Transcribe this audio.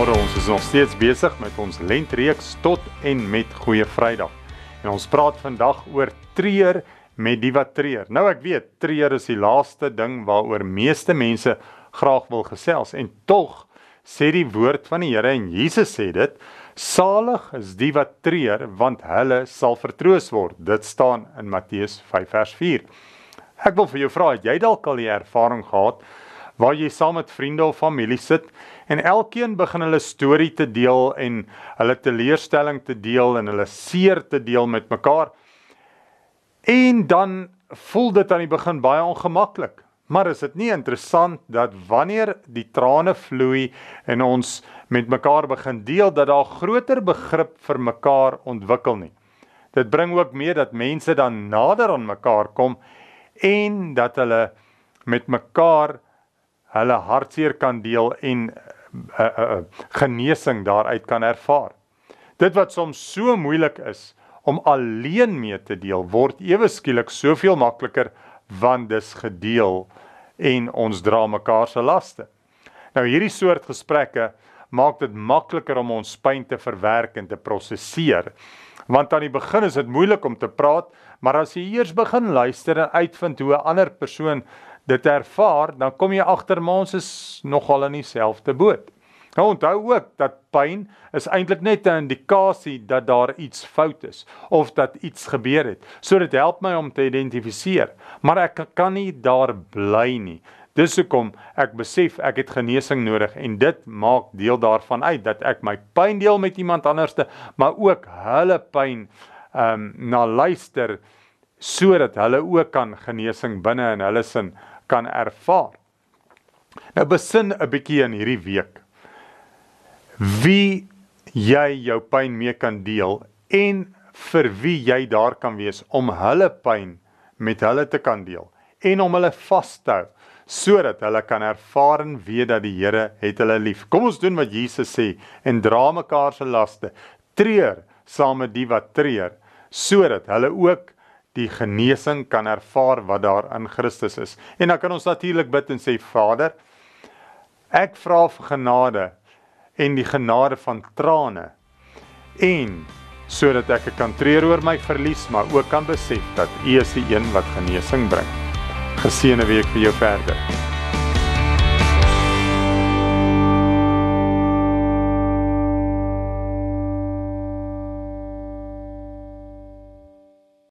nog steeds besig met ons lentreeks tot en met Goeie Vrydag. En ons praat vandag oor treur met die wat treur. Nou ek weet treur is die laaste ding waaroor meeste mense graag wil gesels en tog sê die woord van die Here en Jesus sê dit, salig is die wat treur want hulle sal vertroos word. Dit staan in Matteus 5 vers 4. Ek wil vir jou vra, het jy dalk al die ervaring gehad waar jy saam met vriende of familie sit en elkeen begin hulle storie te deel en hulle teleurstelling te deel en hulle seer te deel met mekaar. En dan voel dit aan die begin baie ongemaklik. Maar is dit nie interessant dat wanneer die trane vloei en ons met mekaar begin deel dat daar groter begrip vir mekaar ontwikkel nie. Dit bring ook mee dat mense dan nader aan mekaar kom en dat hulle met mekaar hulle hartseer kan deel en uh, uh, uh, genesing daaruit kan ervaar. Dit wat soms so moeilik is om alleen mee te deel, word ewe skielik soveel makliker want dis gedeel en ons dra mekaar se laste. Nou hierdie soort gesprekke maak dit makliker om ons pyn te verwerk en te prosesseer. Want aan die begin is dit moeilik om te praat, maar as jy eers begin luister en uitvind hoe 'n ander persoon dit ervaar, dan kom jy agter maar ons is nogal in dieselfde boot. Nou onthou ook dat pyn is eintlik net 'n indikasie dat daar iets fout is of dat iets gebeur het. So dit help my om te identifiseer, maar ek kan nie daar bly nie. Dis hoekom ek besef ek het genesing nodig en dit maak deel daarvan uit dat ek my pyn deel met iemand anderste, maar ook hulle pyn ehm um, na luister sodat hulle ook kan genesing binne in hulle sin kan ervaar. Nou besin 'n bietjie in hierdie week. Wie jy jou pyn mee kan deel en vir wie jy daar kan wees om hulle pyn met hulle te kan deel en om hulle vas te hou sodat hulle kan ervaar en weet dat die Here het hulle lief. Kom ons doen wat Jesus sê en dra mekaar se laste. Treur saam met die wat treur sodat hulle ook die genesing kan ervaar wat daar in Christus is. En dan kan ons natuurlik bid en sê Vader, ek vra vir genade en die genade van trane en sodat ek kan treur oor my verlies, maar ook kan besef dat U is die een wat genesing bring. Geseënde week vir jou verder.